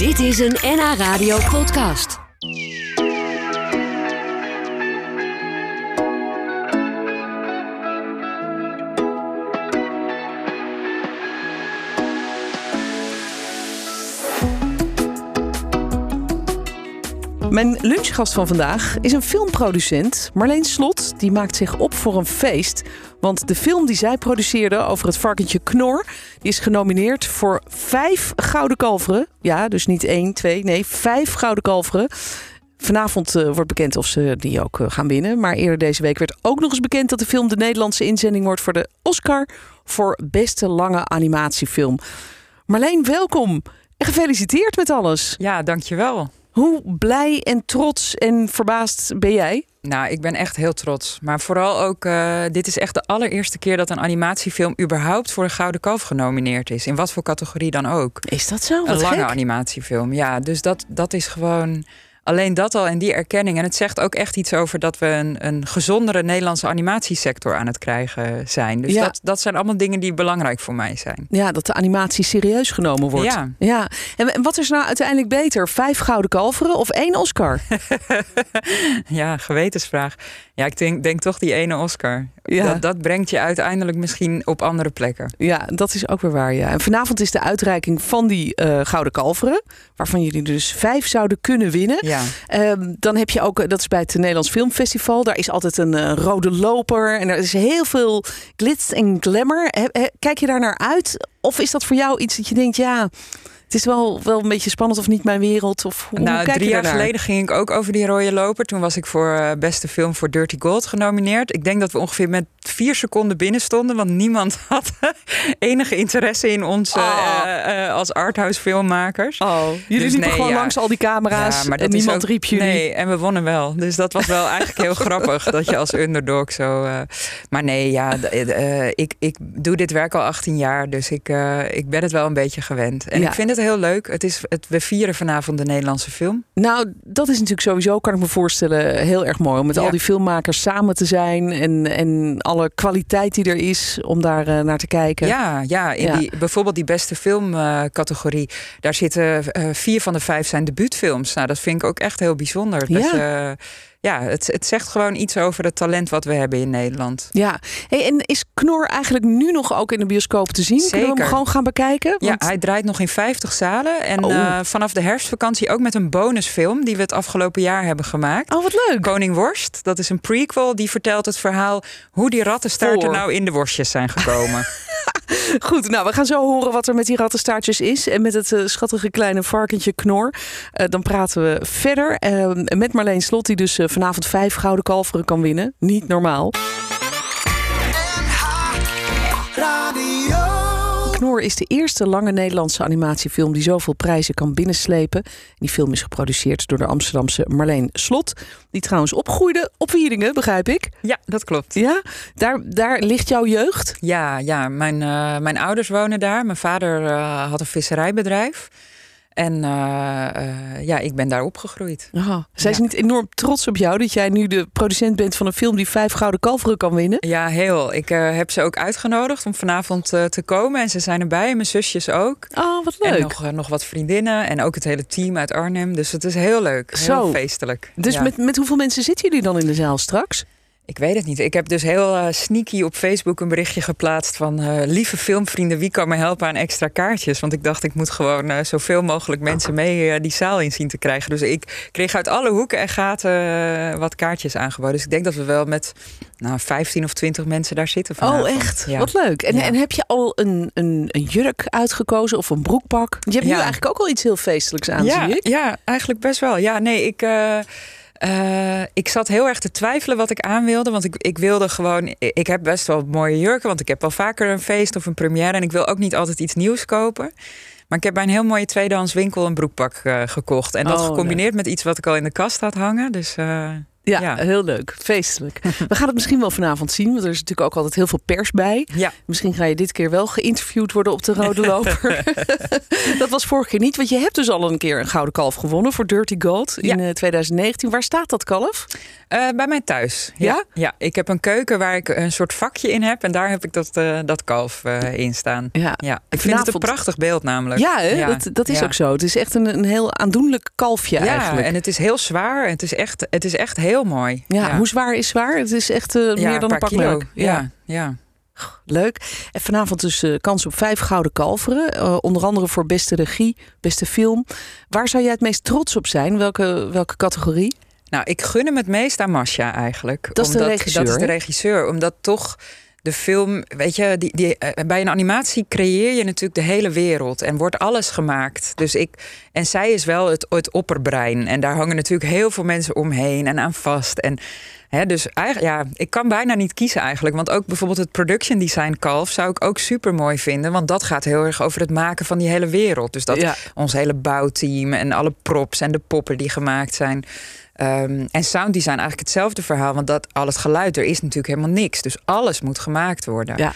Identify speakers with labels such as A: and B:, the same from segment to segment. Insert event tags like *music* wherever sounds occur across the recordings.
A: Dit is een NH Radio podcast.
B: Mijn lunchgast van vandaag is een filmproducent. Marleen Slot die maakt zich op voor een feest. Want de film die zij produceerde over het varkentje Knor... die is genomineerd voor vijf gouden kalveren. Ja, dus niet één, twee, nee, vijf gouden kalveren. Vanavond eh, wordt bekend of ze die ook eh, gaan winnen. Maar eerder deze week werd ook nog eens bekend... dat de film de Nederlandse inzending wordt voor de Oscar... voor beste lange animatiefilm. Marleen, welkom en gefeliciteerd met alles.
C: Ja, dankjewel.
B: Hoe blij en trots en verbaasd ben jij?
C: Nou, ik ben echt heel trots. Maar vooral ook, uh, dit is echt de allereerste keer dat een animatiefilm überhaupt voor een Gouden Kalf genomineerd is. In wat voor categorie dan ook.
B: Is dat zo?
C: Wat een lange
B: gek.
C: animatiefilm. Ja, dus dat, dat is gewoon. Alleen dat al en die erkenning. En het zegt ook echt iets over dat we een, een gezondere Nederlandse animatiesector aan het krijgen zijn. Dus
B: Ja.
C: dat, dat zijn allemaal dingen die belangrijk voor mij zijn.
B: Ja, dat de animatie serieus genomen wordt.
C: Ja.
B: ja. En, en wat is nou uiteindelijk beter? Vijf gouden kalveren of één Oscar? *laughs*
C: Ja, gewetensvraag. Ja, ik denk, denk toch die ene Oscar.
B: Ja.
C: Dat, dat brengt je uiteindelijk misschien op andere plekken.
B: Ja, dat is ook weer waar. Ja. En vanavond is de uitreiking van die eh, gouden kalveren. Waarvan jullie dus vijf zouden kunnen winnen.
C: Ja.
B: Ehm, dan heb je ook, eh, dat is bij het Nederlands Filmfestival. Daar is altijd een eh, rode loper. En er is heel veel glitz en glamour. He- he- kijk je daar naar uit? Of is dat voor jou iets dat je denkt, ja, het is wel, wel een beetje spannend of niet mijn wereld? Of hoe
C: nou,
B: kijk
C: drie
B: je
C: jaar
B: daarnaar?
C: geleden ging ik ook over die rode loper. Toen was ik voor eh, beste film voor Dirty Gold genomineerd. Ik denk dat we ongeveer met vier seconden binnen stonden. Want niemand *laughs* had enige interesse in ons
B: Oh.
C: eh, als arthouse filmmakers.
B: Oh, jullie
C: Dus
B: liepen
C: nee,
B: gewoon
C: ja.
B: langs al die camera's
C: maar
B: en niemand
C: ook-
B: riep jullie.
C: Nee, en we wonnen wel. Dus dat was wel eigenlijk heel *laughs* grappig dat je als underdog zo. maar nee, ja, ik, ik doe dit werk al 18 jaar, dus ik, ik ben het wel een beetje gewend. En
B: Ja.
C: ik vind het heel leuk. Het is, het, we vieren vanavond de Nederlandse film.
B: Nou, dat is natuurlijk sowieso, kan ik me voorstellen, heel erg mooi. Om met
C: Ja.
B: al die filmmakers samen te zijn. En, en alle kwaliteit die er is om daar eh, naar te kijken.
C: Ja, ja, in
B: Ja.
C: Die, bijvoorbeeld die beste filmcategorie. daar zitten eh, vier van de vijf zijn debuutfilms. Nou, dat vind ik ook echt heel bijzonder. Dat
B: Ja.
C: je- ja, het, het zegt gewoon iets over het talent wat we hebben in Nederland.
B: Ja, hey, en is Knor eigenlijk nu nog ook in de bioscoop te zien? Kunnen we hem
C: Zeker.
B: gewoon gaan bekijken?
C: Ja,
B: Want-
C: hij draait nog in 50 zalen. En
B: Oh.
C: eh, vanaf de herfstvakantie ook met een bonusfilm die we het afgelopen jaar hebben gemaakt.
B: Oh, wat leuk.
C: Koning Worst, dat is een prequel. Die vertelt het verhaal hoe die rattenstaarten nou in de worstjes zijn gekomen. *laughs*
B: Goed, nou, we gaan zo horen wat er met die rattenstaartjes is. En met het eh, schattige kleine varkentje Knor. Eh, dan praten we verder met Marleen Slot, die dus vanavond vijf gouden kalveren kan winnen. Niet normaal. Knor is de eerste lange Nederlandse animatiefilm die zoveel prijzen kan binnenslepen. Die film is geproduceerd door de Amsterdamse Marleen Slot. Die trouwens opgroeide op Wieringen, begrijp ik.
C: ja, dat klopt.
B: Ja, daar, daar ligt jouw jeugd.
C: Ja, ja mijn, eh, mijn ouders wonen daar. Mijn vader eh, had een visserijbedrijf. En eh, eh, ja, ik ben daar opgegroeid.
B: Zij is
C: Ja.
B: niet enorm trots op jou dat jij nu de producent bent van een film die vijf gouden kalveren kan winnen?
C: Ja, heel. Ik eh, heb ze ook uitgenodigd om vanavond te komen. En ze zijn erbij. En mijn zusjes ook.
B: Oh, wat
C: En
B: leuk.
C: nog, eh, nog wat vriendinnen. En ook het hele team uit Arnhem. Dus het is heel leuk. Heel
B: Zo.
C: feestelijk.
B: Dus
C: Ja.
B: met, met hoeveel mensen zitten jullie dan in de zaal straks?
C: Ik weet het niet. Ik heb dus heel eh, sneaky op Facebook een berichtje geplaatst van... eh, lieve filmvrienden, wie kan me helpen aan extra kaartjes? Want ik dacht, ik moet gewoon eh, zoveel mogelijk mensen mee die zaal in zien te krijgen. Dus ik kreeg uit alle hoeken en gaten wat kaartjes aangeboden. Dus ik denk dat we wel met nou, 15 of 20 mensen daar zitten vanavond.
B: Oh, echt?
C: Ja.
B: Wat leuk. En,
C: Ja.
B: en heb je al een, een, een jurk uitgekozen of een broekpak? Je hebt nu eigenlijk ook al iets heel feestelijks aan, zie ik.
C: Ja, eigenlijk best wel. Ja, nee, ik, eh, ik zat heel erg te twijfelen wat ik aan wilde. Want ik, ik wilde gewoon... Ik heb best wel mooie jurken, want ik heb wel vaker een feest of een première. En ik wil ook niet altijd iets nieuws kopen. Maar ik heb bij een heel mooie tweedehands winkel een broekpak eh, gekocht. En dat
B: Oh,
C: gecombineerd met iets wat ik al in de kast had hangen. Dus eh,
B: Ja,
C: Ja.
B: heel leuk. Feestelijk. *laughs* We gaan het misschien wel vanavond zien, want er is natuurlijk ook altijd heel veel pers bij.
C: Ja.
B: Misschien ga je dit keer wel geïnterviewd worden op de Rode Loper. *laughs* dat was vorige keer niet, want je hebt dus al een keer een gouden kalf gewonnen voor Dirty Gold in
C: Ja.
B: eh, 2019. Waar staat dat kalf?
C: Eh, bij mij thuis.
B: Ja?
C: ja? ik heb een keuken waar ik een soort vakje in heb. En daar heb ik dat, eh, dat kalf in staan.
B: Ja,
C: Ja, ik vind het een prachtig beeld namelijk.
B: ja, hè? Dat, dat is
C: ja.
B: ook zo. Het is echt een, een heel aandoenlijk kalfje
C: Ja,
B: eigenlijk.
C: en het is heel zwaar. Het is echt, het is echt heel mooi.
B: Ja, hoe zwaar is zwaar? Het is echt eh,
C: Ja,
B: meer dan een pak melk.
C: Ja, ja.
B: Leuk. En vanavond dus eh, kans op vijf gouden kalveren. Eh, onder andere voor beste regie, beste film. Waar zou jij het meest trots op zijn? Welke, welke categorie?
C: Nou, ik gun hem het meest aan Masha eigenlijk.
B: Dat is de
C: Omdat-
B: regisseur,
C: Dat is de regisseur. Omdat toch de film, weet je, die, die, eh, bij een animatie creëer je natuurlijk de hele wereld en wordt alles gemaakt. Dus ik, en zij is wel het, het opperbrein. En daar hangen natuurlijk heel veel mensen omheen en aan vast. En Hè, dus eigenlijk, ja, ik kan bijna niet kiezen eigenlijk. Want ook bijvoorbeeld het production design kalf zou ik ook super mooi vinden. Want dat gaat heel erg over het maken van die hele wereld. Dus dat
B: Ja.
C: ons hele bouwteam en alle props en de poppen die gemaakt zijn. Ehm, en sound design eigenlijk hetzelfde verhaal. Want dat, al het geluid, er is natuurlijk helemaal niks. Dus alles moet gemaakt worden.
B: Ja.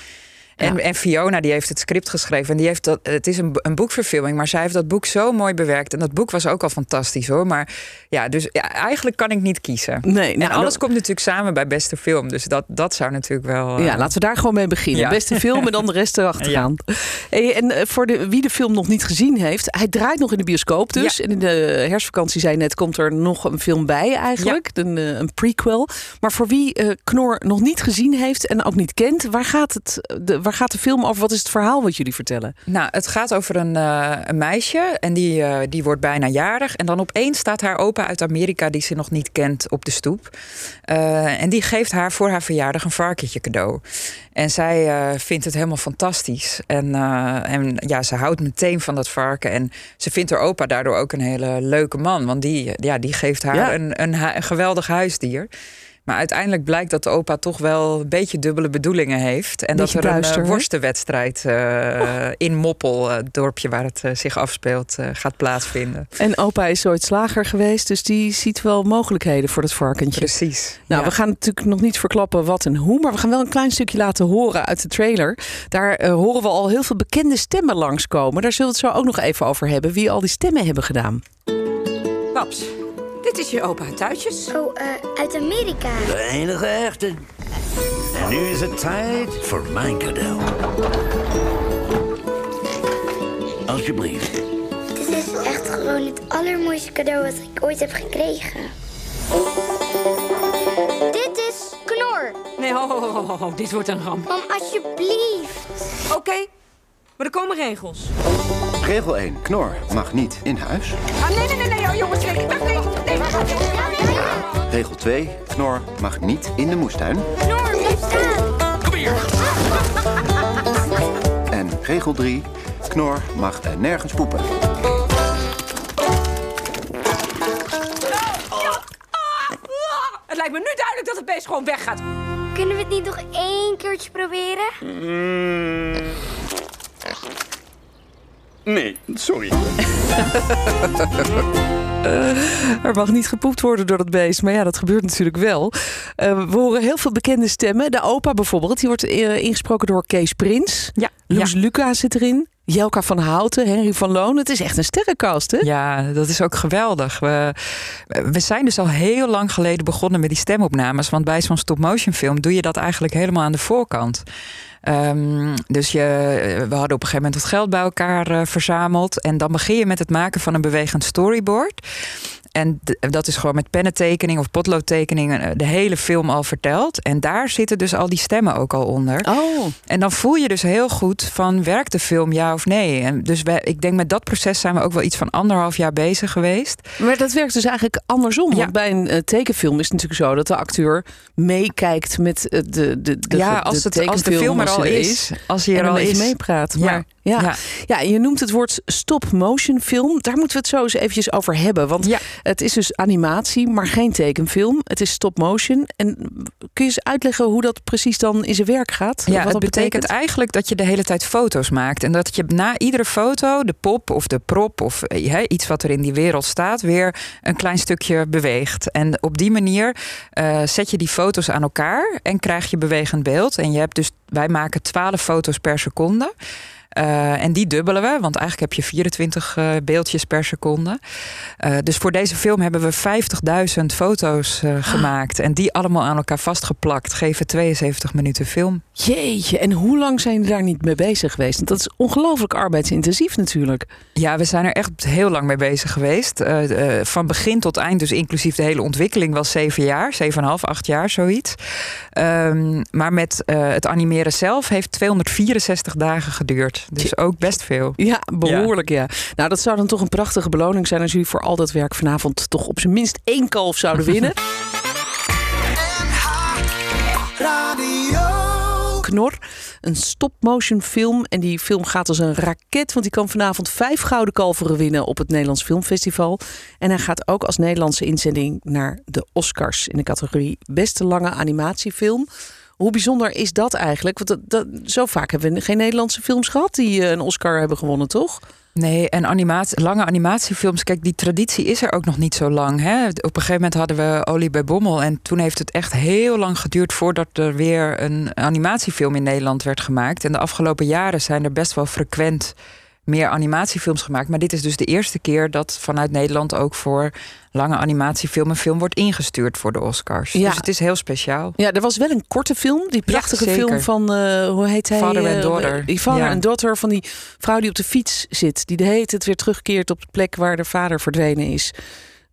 C: En,
B: Ja.
C: en Fiona die heeft het script geschreven. En die heeft dat, het is een, een boekverfilming, maar zij heeft dat boek zo mooi bewerkt. En dat boek was ook al fantastisch hoor. Maar ja, dus ja, eigenlijk kan ik niet kiezen.
B: Nee,
C: En
B: nou,
C: alles
B: dat-
C: komt natuurlijk samen bij beste film. Dus dat, dat zou natuurlijk wel. eh,
B: Ja, laten we daar gewoon mee beginnen.
C: Ja.
B: Beste film en dan de rest erachteraan. *laughs* Hey, en eh, voor de, wie de film nog niet gezien heeft, hij draait nog in de bioscoop dus. En in de herfstvakantie, zei je net, komt er nog een film bij eigenlijk. Een, eh, een prequel. Maar voor wie eh, Knor nog niet gezien heeft en ook niet kent, waar gaat, het, de, waar gaat de film over? Wat is het verhaal wat jullie vertellen?
C: Nou, het gaat over een, eh, een meisje en die, eh, die wordt bijna jarig. En dan opeens staat haar opa uit Amerika, die ze nog niet kent, op de stoep. Eh, en die geeft haar voor haar verjaardag een varkentje cadeau. En zij vindt het helemaal fantastisch. En, en ja, ze houdt meteen van dat varken. En ze vindt haar opa daardoor ook een hele leuke man. Want die, ja, die geeft haar
B: Ja.
C: een, een, een geweldig huisdier. Maar uiteindelijk blijkt dat de opa toch wel een beetje dubbele bedoelingen heeft. En
B: Beetje
C: dat er
B: duister,
C: een eh, worstenwedstrijd eh, in Moppel, eh, het dorpje waar het zich afspeelt, eh, gaat plaatsvinden.
B: En opa is ooit slager geweest, dus die ziet wel mogelijkheden voor dat varkentje.
C: Precies.
B: Nou,
C: Ja.
B: we gaan natuurlijk nog niet verklappen wat en hoe, maar we gaan wel een klein stukje laten horen uit de trailer. Daar horen we al heel veel bekende stemmen langskomen. Daar zullen we het zo ook nog even over hebben, wie al die stemmen hebben gedaan.
D: Paps, dit is je opa uit Tuitjes.
E: Oh, eh, uit Amerika.
F: De enige echte. En nu is het tijd voor mijn cadeau. Alsjeblieft.
E: Dit is echt gewoon het allermooiste cadeau wat ik ooit heb gekregen. Dit is Knor.
D: Nee, ho, ho, ho, ho, ho, dit wordt een ramp.
E: Mam, alsjeblieft.
D: Oké, maar er komen regels.
G: Regel 1. Knor mag niet in huis.
D: Ah, nee, nee, nee, nee, oh, jongens, nee, wacht, nee, nee, wacht.
G: Regel 2. Knor mag niet in de moestuin.
E: Knor, blijf staan.
G: En regel 3. Knor mag nergens poepen.
D: Het lijkt me nu duidelijk dat het beest gewoon weggaat.
E: Kunnen we het niet nog één keertje proberen?
F: Nee, sorry. *laughs*
B: Er mag niet gepoept worden door dat beest, maar ja, dat gebeurt natuurlijk wel. Eh, we horen heel veel bekende stemmen. De opa bijvoorbeeld, die wordt eh, ingesproken door Kees Prins.
C: Ja,
B: Loes
C: ja.
B: Luca zit erin. Jelka van Houten, Henry van Loon. Het is echt een sterrenkast, hè?
C: Ja, dat is ook geweldig. We, we zijn dus al heel lang geleden begonnen met die stemopnames. Want bij zo'n stop-motion film doe je dat eigenlijk helemaal aan de voorkant. Ehm, dus je, we hadden op een gegeven moment wat geld bij elkaar eh, verzameld. En dan begin je met het maken van een bewegend storyboard. En dat is gewoon met pennentekening of potloodtekeningen eh, de hele film al verteld. En daar zitten dus al die stemmen ook al onder.
B: Oh,
C: En dan voel je dus heel goed van werkt de film ja of nee. En dus wij, ik denk met dat proces zijn we ook wel iets van anderhalf jaar bezig geweest.
B: maar dat werkt dus eigenlijk andersom.
C: Ja.
B: Want bij een eh, tekenfilm is het natuurlijk zo dat de acteur meekijkt met eh, de, de, de,
C: ja,
B: de
C: als, het, als de
B: tekenfilm
C: film er al is, als hij er al is.
B: meepraat. Maar Ja.
C: Ja.
B: Ja. je noemt het woord stop-motion film. Daar moeten we het zo eens eventjes over hebben. Want
C: Ja.
B: het is dus animatie, maar geen tekenfilm. Het is stop-motion. En kun je eens uitleggen hoe dat precies dan in zijn werk gaat?
C: Ja,
B: Wat
C: het betekent eigenlijk dat je de hele tijd foto's maakt. En dat je na iedere foto de pop of de prop of eh, iets wat er in die wereld staat, weer een klein stukje beweegt. En op die manier eh, zet je die foto's aan elkaar en krijg je bewegend beeld. En je hebt dus, wij maken 12 foto's per seconde. Eh, en die dubbelen we, want eigenlijk heb je 24 eh, beeldjes per seconde. Eh, dus voor deze film hebben we 50.000 foto's eh, gemaakt. En die allemaal aan elkaar vastgeplakt. Geven 72 minuten film.
B: Jeetje, en hoe lang zijn jullie daar niet mee bezig geweest? Want dat is ongelooflijk arbeidsintensief natuurlijk.
C: Ja, we zijn er echt heel lang mee bezig geweest. Eh, eh, van begin tot eind, dus inclusief de hele ontwikkeling, was zeven jaar, zeven en half, acht jaar, zoiets. Ehm, maar met eh, het animeren zelf heeft 264 dagen geduurd. Dus ook best veel.
B: Ja, behoorlijk ja. Nou, dat zou dan toch een prachtige beloning zijn als jullie voor al dat werk vanavond toch op zijn minst één kalf zouden winnen. *laughs* Een stop-motion film. En die film gaat als een raket, want die kan vanavond vijf gouden kalveren winnen op het Nederlands Filmfestival. En hij gaat ook als Nederlandse inzending naar de Oscars in de categorie Beste Lange Animatiefilm. Hoe bijzonder is dat eigenlijk? Want dat, dat, zo vaak hebben we geen Nederlandse films gehad die eh, een Oscar hebben gewonnen, toch?
C: Nee, en animatie, lange animatiefilms, kijk, die traditie is er ook nog niet zo lang. Hè? Op een gegeven moment hadden we Olie bij Bommel. En toen heeft het echt heel lang geduurd voordat er weer een animatiefilm in Nederland werd gemaakt. En de afgelopen jaren zijn er best wel frequent meer animatiefilms gemaakt. Maar dit is dus de eerste keer dat vanuit Nederland ook voor lange animatiefilm een film wordt ingestuurd voor de Oscars.
B: Ja.
C: Dus het is heel speciaal.
B: Ja, er was wel een korte film. Die prachtige film van, eh, hoe heet hij?
C: Father and
B: Eh,
C: Daughter.
B: Die vader en daughter van die vrouw die op de fiets zit. Die de hele tijd weer terugkeert op de plek waar de vader verdwenen is.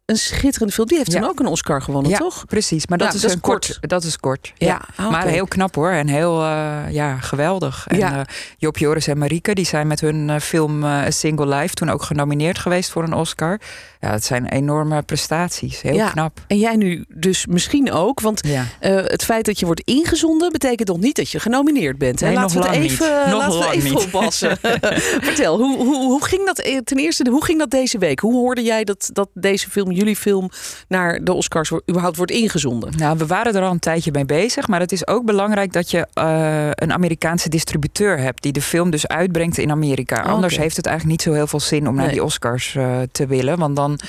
B: Een schitterende film. Die heeft
C: Ja.
B: toen ook een Oscar gewonnen,
C: ja,
B: toch?
C: precies. Maar dat, is,
B: dat
C: een
B: kort.
C: kort. Dat is kort.
B: Ja,
C: Ja,
B: ah,
C: maar heel knap hoor. En heel eh, ja, geweldig. En
B: Ja.
C: eh, Job, Joris en Marieke, die zijn met hun eh, film A Single Life toen ook genomineerd geweest voor een Oscar. Ja, het zijn enorme prestaties. Heel
B: Ja.
C: knap.
B: En jij nu dus misschien ook. Want het feit dat je wordt ingezonden betekent nog niet dat je genomineerd bent. Hè?
C: Nee,
B: laten
C: nog
B: we het
C: lang
B: even,
C: niet. Nog
B: laten we
C: lang
B: even
C: niet.
B: oppassen. *laughs* Vertel, hoe, hoe, hoe ging dat ten eerste? Hoe ging dat deze week? Hoe hoorde jij dat, dat deze film, jullie film, naar de Oscars überhaupt wordt ingezonden?
C: Nou, we waren er al een tijdje mee bezig. Maar het is ook belangrijk dat je eh, een Amerikaanse distributeur hebt. die de film dus uitbrengt in Amerika.
B: Oh,
C: Anders heeft het eigenlijk niet zo heel veel zin om naar
B: Nee.
C: die Oscars eh, te willen. Want dan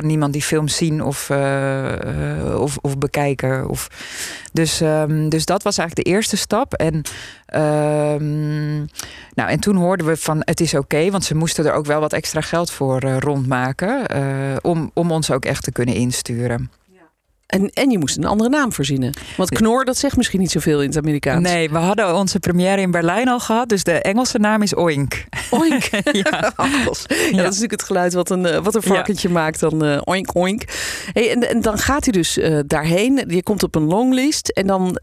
C: kan niemand die film zien of, eh, eh, of, of bekijken. Of... Dus, ehm, dus dat was eigenlijk de eerste stap. En, ehm, nou, en toen hoorden we van het is oké. want ze moesten er ook wel wat extra geld voor eh, rondmaken. om, om ons ook echt te kunnen insturen.
B: En, en je moest een andere naam verzinnen. Want Knor, dat zegt misschien niet zoveel in het Amerikaans.
C: Nee, we hadden onze première in Berlijn al gehad. Dus de Engelse naam is Oink.
B: Oink. *laughs*
C: Ja.
B: Ja, dat is natuurlijk het geluid wat een, eh, wat een varkentje maakt. Dan eh, oink, oink. Hey, en, en dan gaat hij dus eh, daarheen. Je komt op een longlist. En dan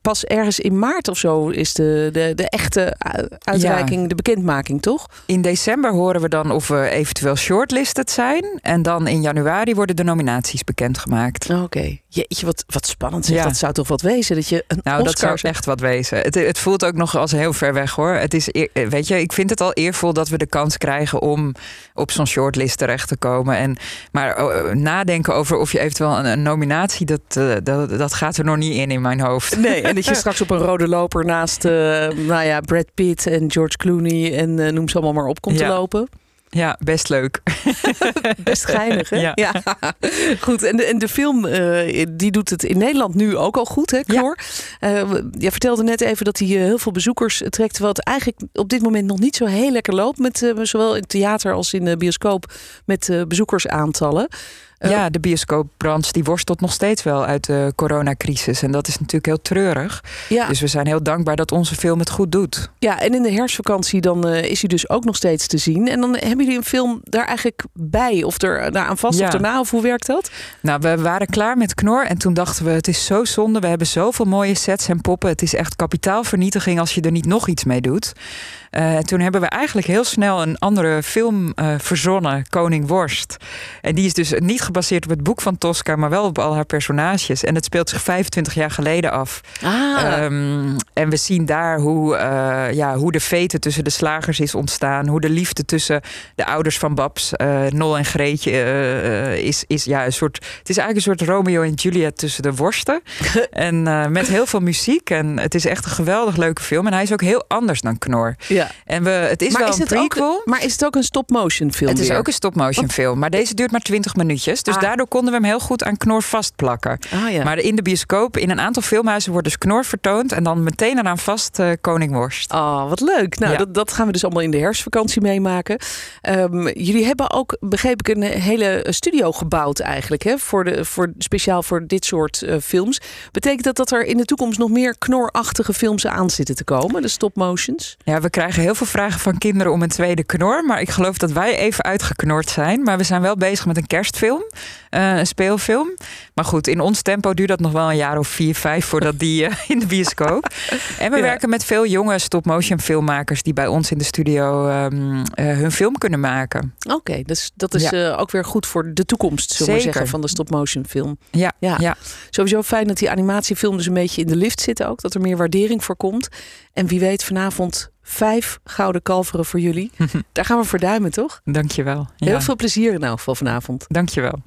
B: pas ergens in maart of zo is de, de, de echte uitreiking, de bekendmaking, toch?
C: In december horen we dan of we eventueel shortlisted zijn. En dan in januari worden de nominaties bekendgemaakt.
B: Oké. Jeetje, wat, wat spannend zeg.
C: Ja.
B: Dat zou toch wat wezen? Dat je een
C: Nou, dat
B: Oscar...
C: zou echt wat wezen. Het, het voelt ook nog als heel ver weg hoor. Het is, eer- weet je, ik vind het al eervol dat we de kans krijgen om op zo'n shortlist terecht te komen. En, maar oh, nadenken over of je eventueel een, een nominatie, dat, eh, dat, dat gaat er nog niet in in mijn hoofd.
B: Nee, en dat je *laughs* straks op een rode loper naast eh, nou ja, Brad Pitt en George Clooney en eh, noem ze allemaal maar op komt te lopen.
C: Ja, best leuk. *laughs*
B: Best geinig, hè?
C: Ja.
B: Goed, en de, en de film eh, die doet het in Nederland nu ook al goed, hè, Knor? Eh, je vertelde net even dat hij eh, heel veel bezoekers trekt... het eigenlijk op dit moment nog niet zo heel lekker loopt... Met, eh, zowel in theater als in de bioscoop met eh, bezoekersaantallen. Eh,
C: Ja, de bioscoopbranche die worstelt nog steeds wel uit de coronacrisis. En dat is natuurlijk heel treurig.
B: Ja,
C: Dus we zijn heel dankbaar dat onze film het goed doet.
B: ja, en in de herfstvakantie dan eh, is hij dus ook nog steeds te zien. En dan hebben jullie een film daar eigenlijk bij? Of er nou, aan vast
C: Ja.
B: of daarna? Of hoe werkt dat?
C: Nou, we waren klaar met Knor en toen dachten we... het is zo zonde, we hebben zoveel mooie sets en poppen. Het is echt kapitaalvernietiging als je er niet nog iets mee doet. Eh, toen hebben we eigenlijk heel snel een andere film eh, verzonnen, Koning Worst. En die is dus niet gebaseerd op het boek van Tosca, maar wel op al haar personages. En het speelt zich 25 jaar geleden af.
B: Ah,
C: Ehm, en we zien daar hoe, eh, ja, hoe de veten tussen de slagers is ontstaan. Hoe de liefde tussen de ouders van Babs, Nol en Greetje, is, is ja, een soort. Het is eigenlijk een soort Romeo en Juliet tussen de worsten. *laughs* en met heel veel muziek. En het is echt een geweldig leuke film. En hij is ook heel anders dan Knor.
B: ja.
C: En we, het is
B: maar,
C: wel
B: is
C: een prequel.
B: ook, maar is het ook een stop-motion film?
C: Het is
B: weer?
C: ook een stop-motion film, maar deze duurt maar 20 minuutjes. Dus
B: Ah.
C: daardoor konden we hem heel goed aan Knor vastplakken.
B: Ah, ja.
C: Maar in de bioscoop, in een aantal filmhuizen wordt dus Knor vertoond... en dan meteen eraan vast eh Koning Worst.
B: Oh, wat leuk. Nou,
C: Ja.
B: dat, dat gaan we dus allemaal in de herfstvakantie meemaken. Ehm, jullie hebben ook, begreep ik, een hele studio gebouwd eigenlijk. Hè? Voor de, voor, speciaal voor dit soort eh, films. Betekent dat dat er in de toekomst nog meer knorachtige films aan zitten te komen? De stop-motions?
C: Ja, we krijgen heel veel vragen van kinderen om een tweede Knor... maar ik geloof dat wij even uitgeknord zijn. Maar we zijn wel bezig met een kerstfilm, eh, een speelfilm. Maar goed, in ons tempo duurt dat nog wel een jaar of vier, vijf... voordat die eh, *laughs* in de bioscoop. En we
B: Ja.
C: werken met veel jonge stop-motion filmmakers... die bij ons in de studio ehm, eh, hun film kunnen maken.
B: Oké, dus dat is
C: Ja.
B: ook weer goed voor de toekomst, zullen we zeggen, van de stop-motion film.
C: Ja,
B: Ja.
C: ja.
B: Sowieso fijn dat die animatiefilm dus een beetje in de lift zit ook. Dat er meer waardering voor komt. En wie weet vanavond vijf gouden kalveren voor jullie. *laughs* Daar gaan we voor duimen, toch?
C: dankjewel. Ja.
B: Heel veel plezier in elk geval vanavond.
C: Dankjewel.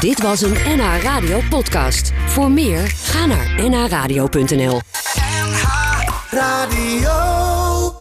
A: Dit was een NH Radio podcast. Voor meer, ga naar nhradio.nl.
H: Radio.